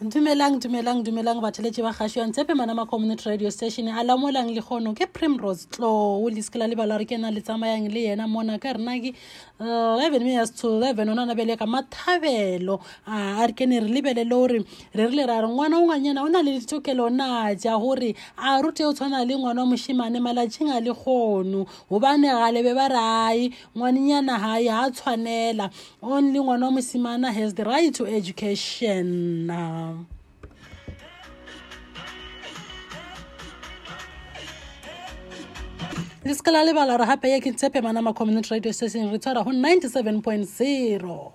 dumelang dumelang dumelang batheletše ba kgašo ya ntshepe manama community radio station. A lamolang le kgono ke primrose tlo o leske la lebala gore ke na le tsamayang le yena mona ka rena ke eleven minutes to eleven ona nabele ka mathabelo. A re kene re lebelele gore re rile ra re ngwana o ngwanyana o na le ditokelo na ja gore a rute o tshwana le ngwana wa mošimane malatšheng a le kgono? Gobane galebe ba re ai ngwanenyana gae ga a tshwanela. Only ngwana wa mosimana has the right to education le la lebala re gape ye ke manama community radio station re tshwara go 97.0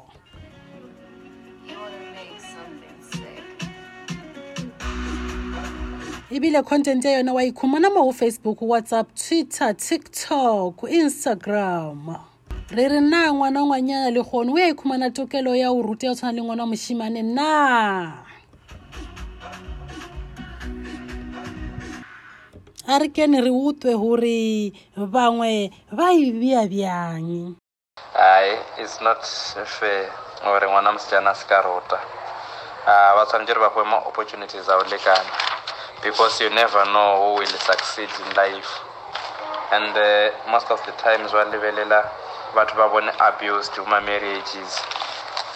ebile content ya yone wa ikhumana mo go facebook whatsapp twitter tiktok instagram. Re re na ngwana ngwanyana le gone o ya ikhumana tokelo ya o ruta ya tshwana le ngwana wa mošimane na a re kene re utlwe gore bangwe ba e bea bjang ai it's not fair gore ngwana mosetsana a se ka rota uh, ba tshwanetse re ba kgwe ma-opportunities a go lekana because you never know who will succeed in life. And uh, most of the times ba lebelela batho ba bone abused ma marriages.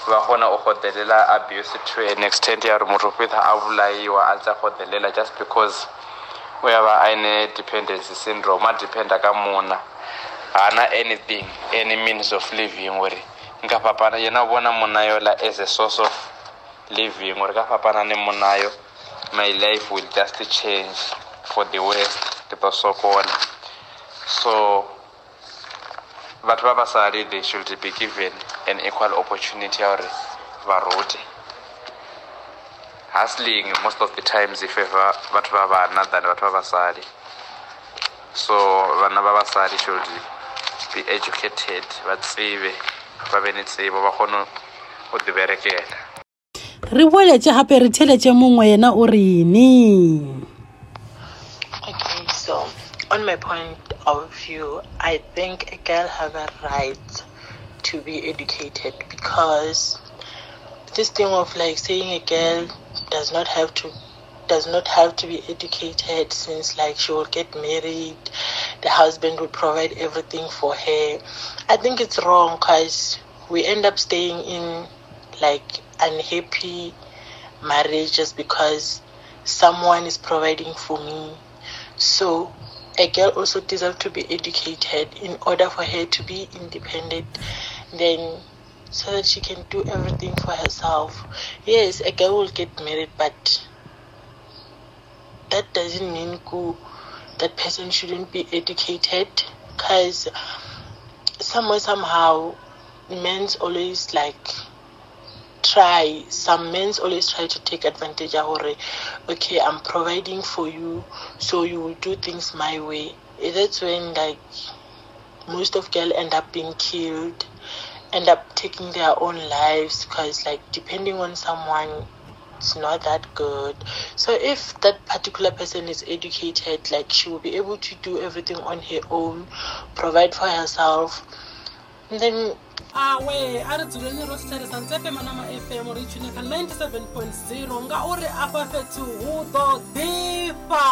Ba kgona o godelela abuse to an extent ya gore motho fetha a bolaiwa a tsa godelela just because o ya ba a ene dependency syndrome a dependa ka mona ga na anything any means of living gore nka fapana yena o bona monna yola as a source of living gore ka fapana le monna yo my life will just change for the west ke tlo sokola so batho ba basadi they should be given an equal opportunity ya gore ba rute hustling most of the times e favor batho ba bana than batho ba basadi so bana ba basadi should be educated ba tsebe ba be ne tsebo ba kgone go diberekela re boeletse gape re theletše mongwe yena o rene Okay, so on my point of view, I think a girl have a right to be educated because this thing of like saying a girl does not have to does not have to be educated since like she will get married the husband will provide everything for her. I think it's wrong because we end up staying in like unhappy marriages because someone is providing for me. So a girl also deserves to be educated. In order for her to be independent then so that she can do everything for herself. Yes a girl will get married but that doesn't mean go that person shouldn't be educated because somewhere somehow men's always like try some men's always try to take advantage of hore, okay i'm providing for you so you will do things my way. That's when like most of girls end up being killed end up taking their own lives because like depending on someone it's not that good. So if that particular person is educated like she will be able to do everything on her own provide for herself and then awe a re tsuleni ro setšhelesa ntsepe manama fm re itšhune ka 97.0 nga ore a fa fetho go do difa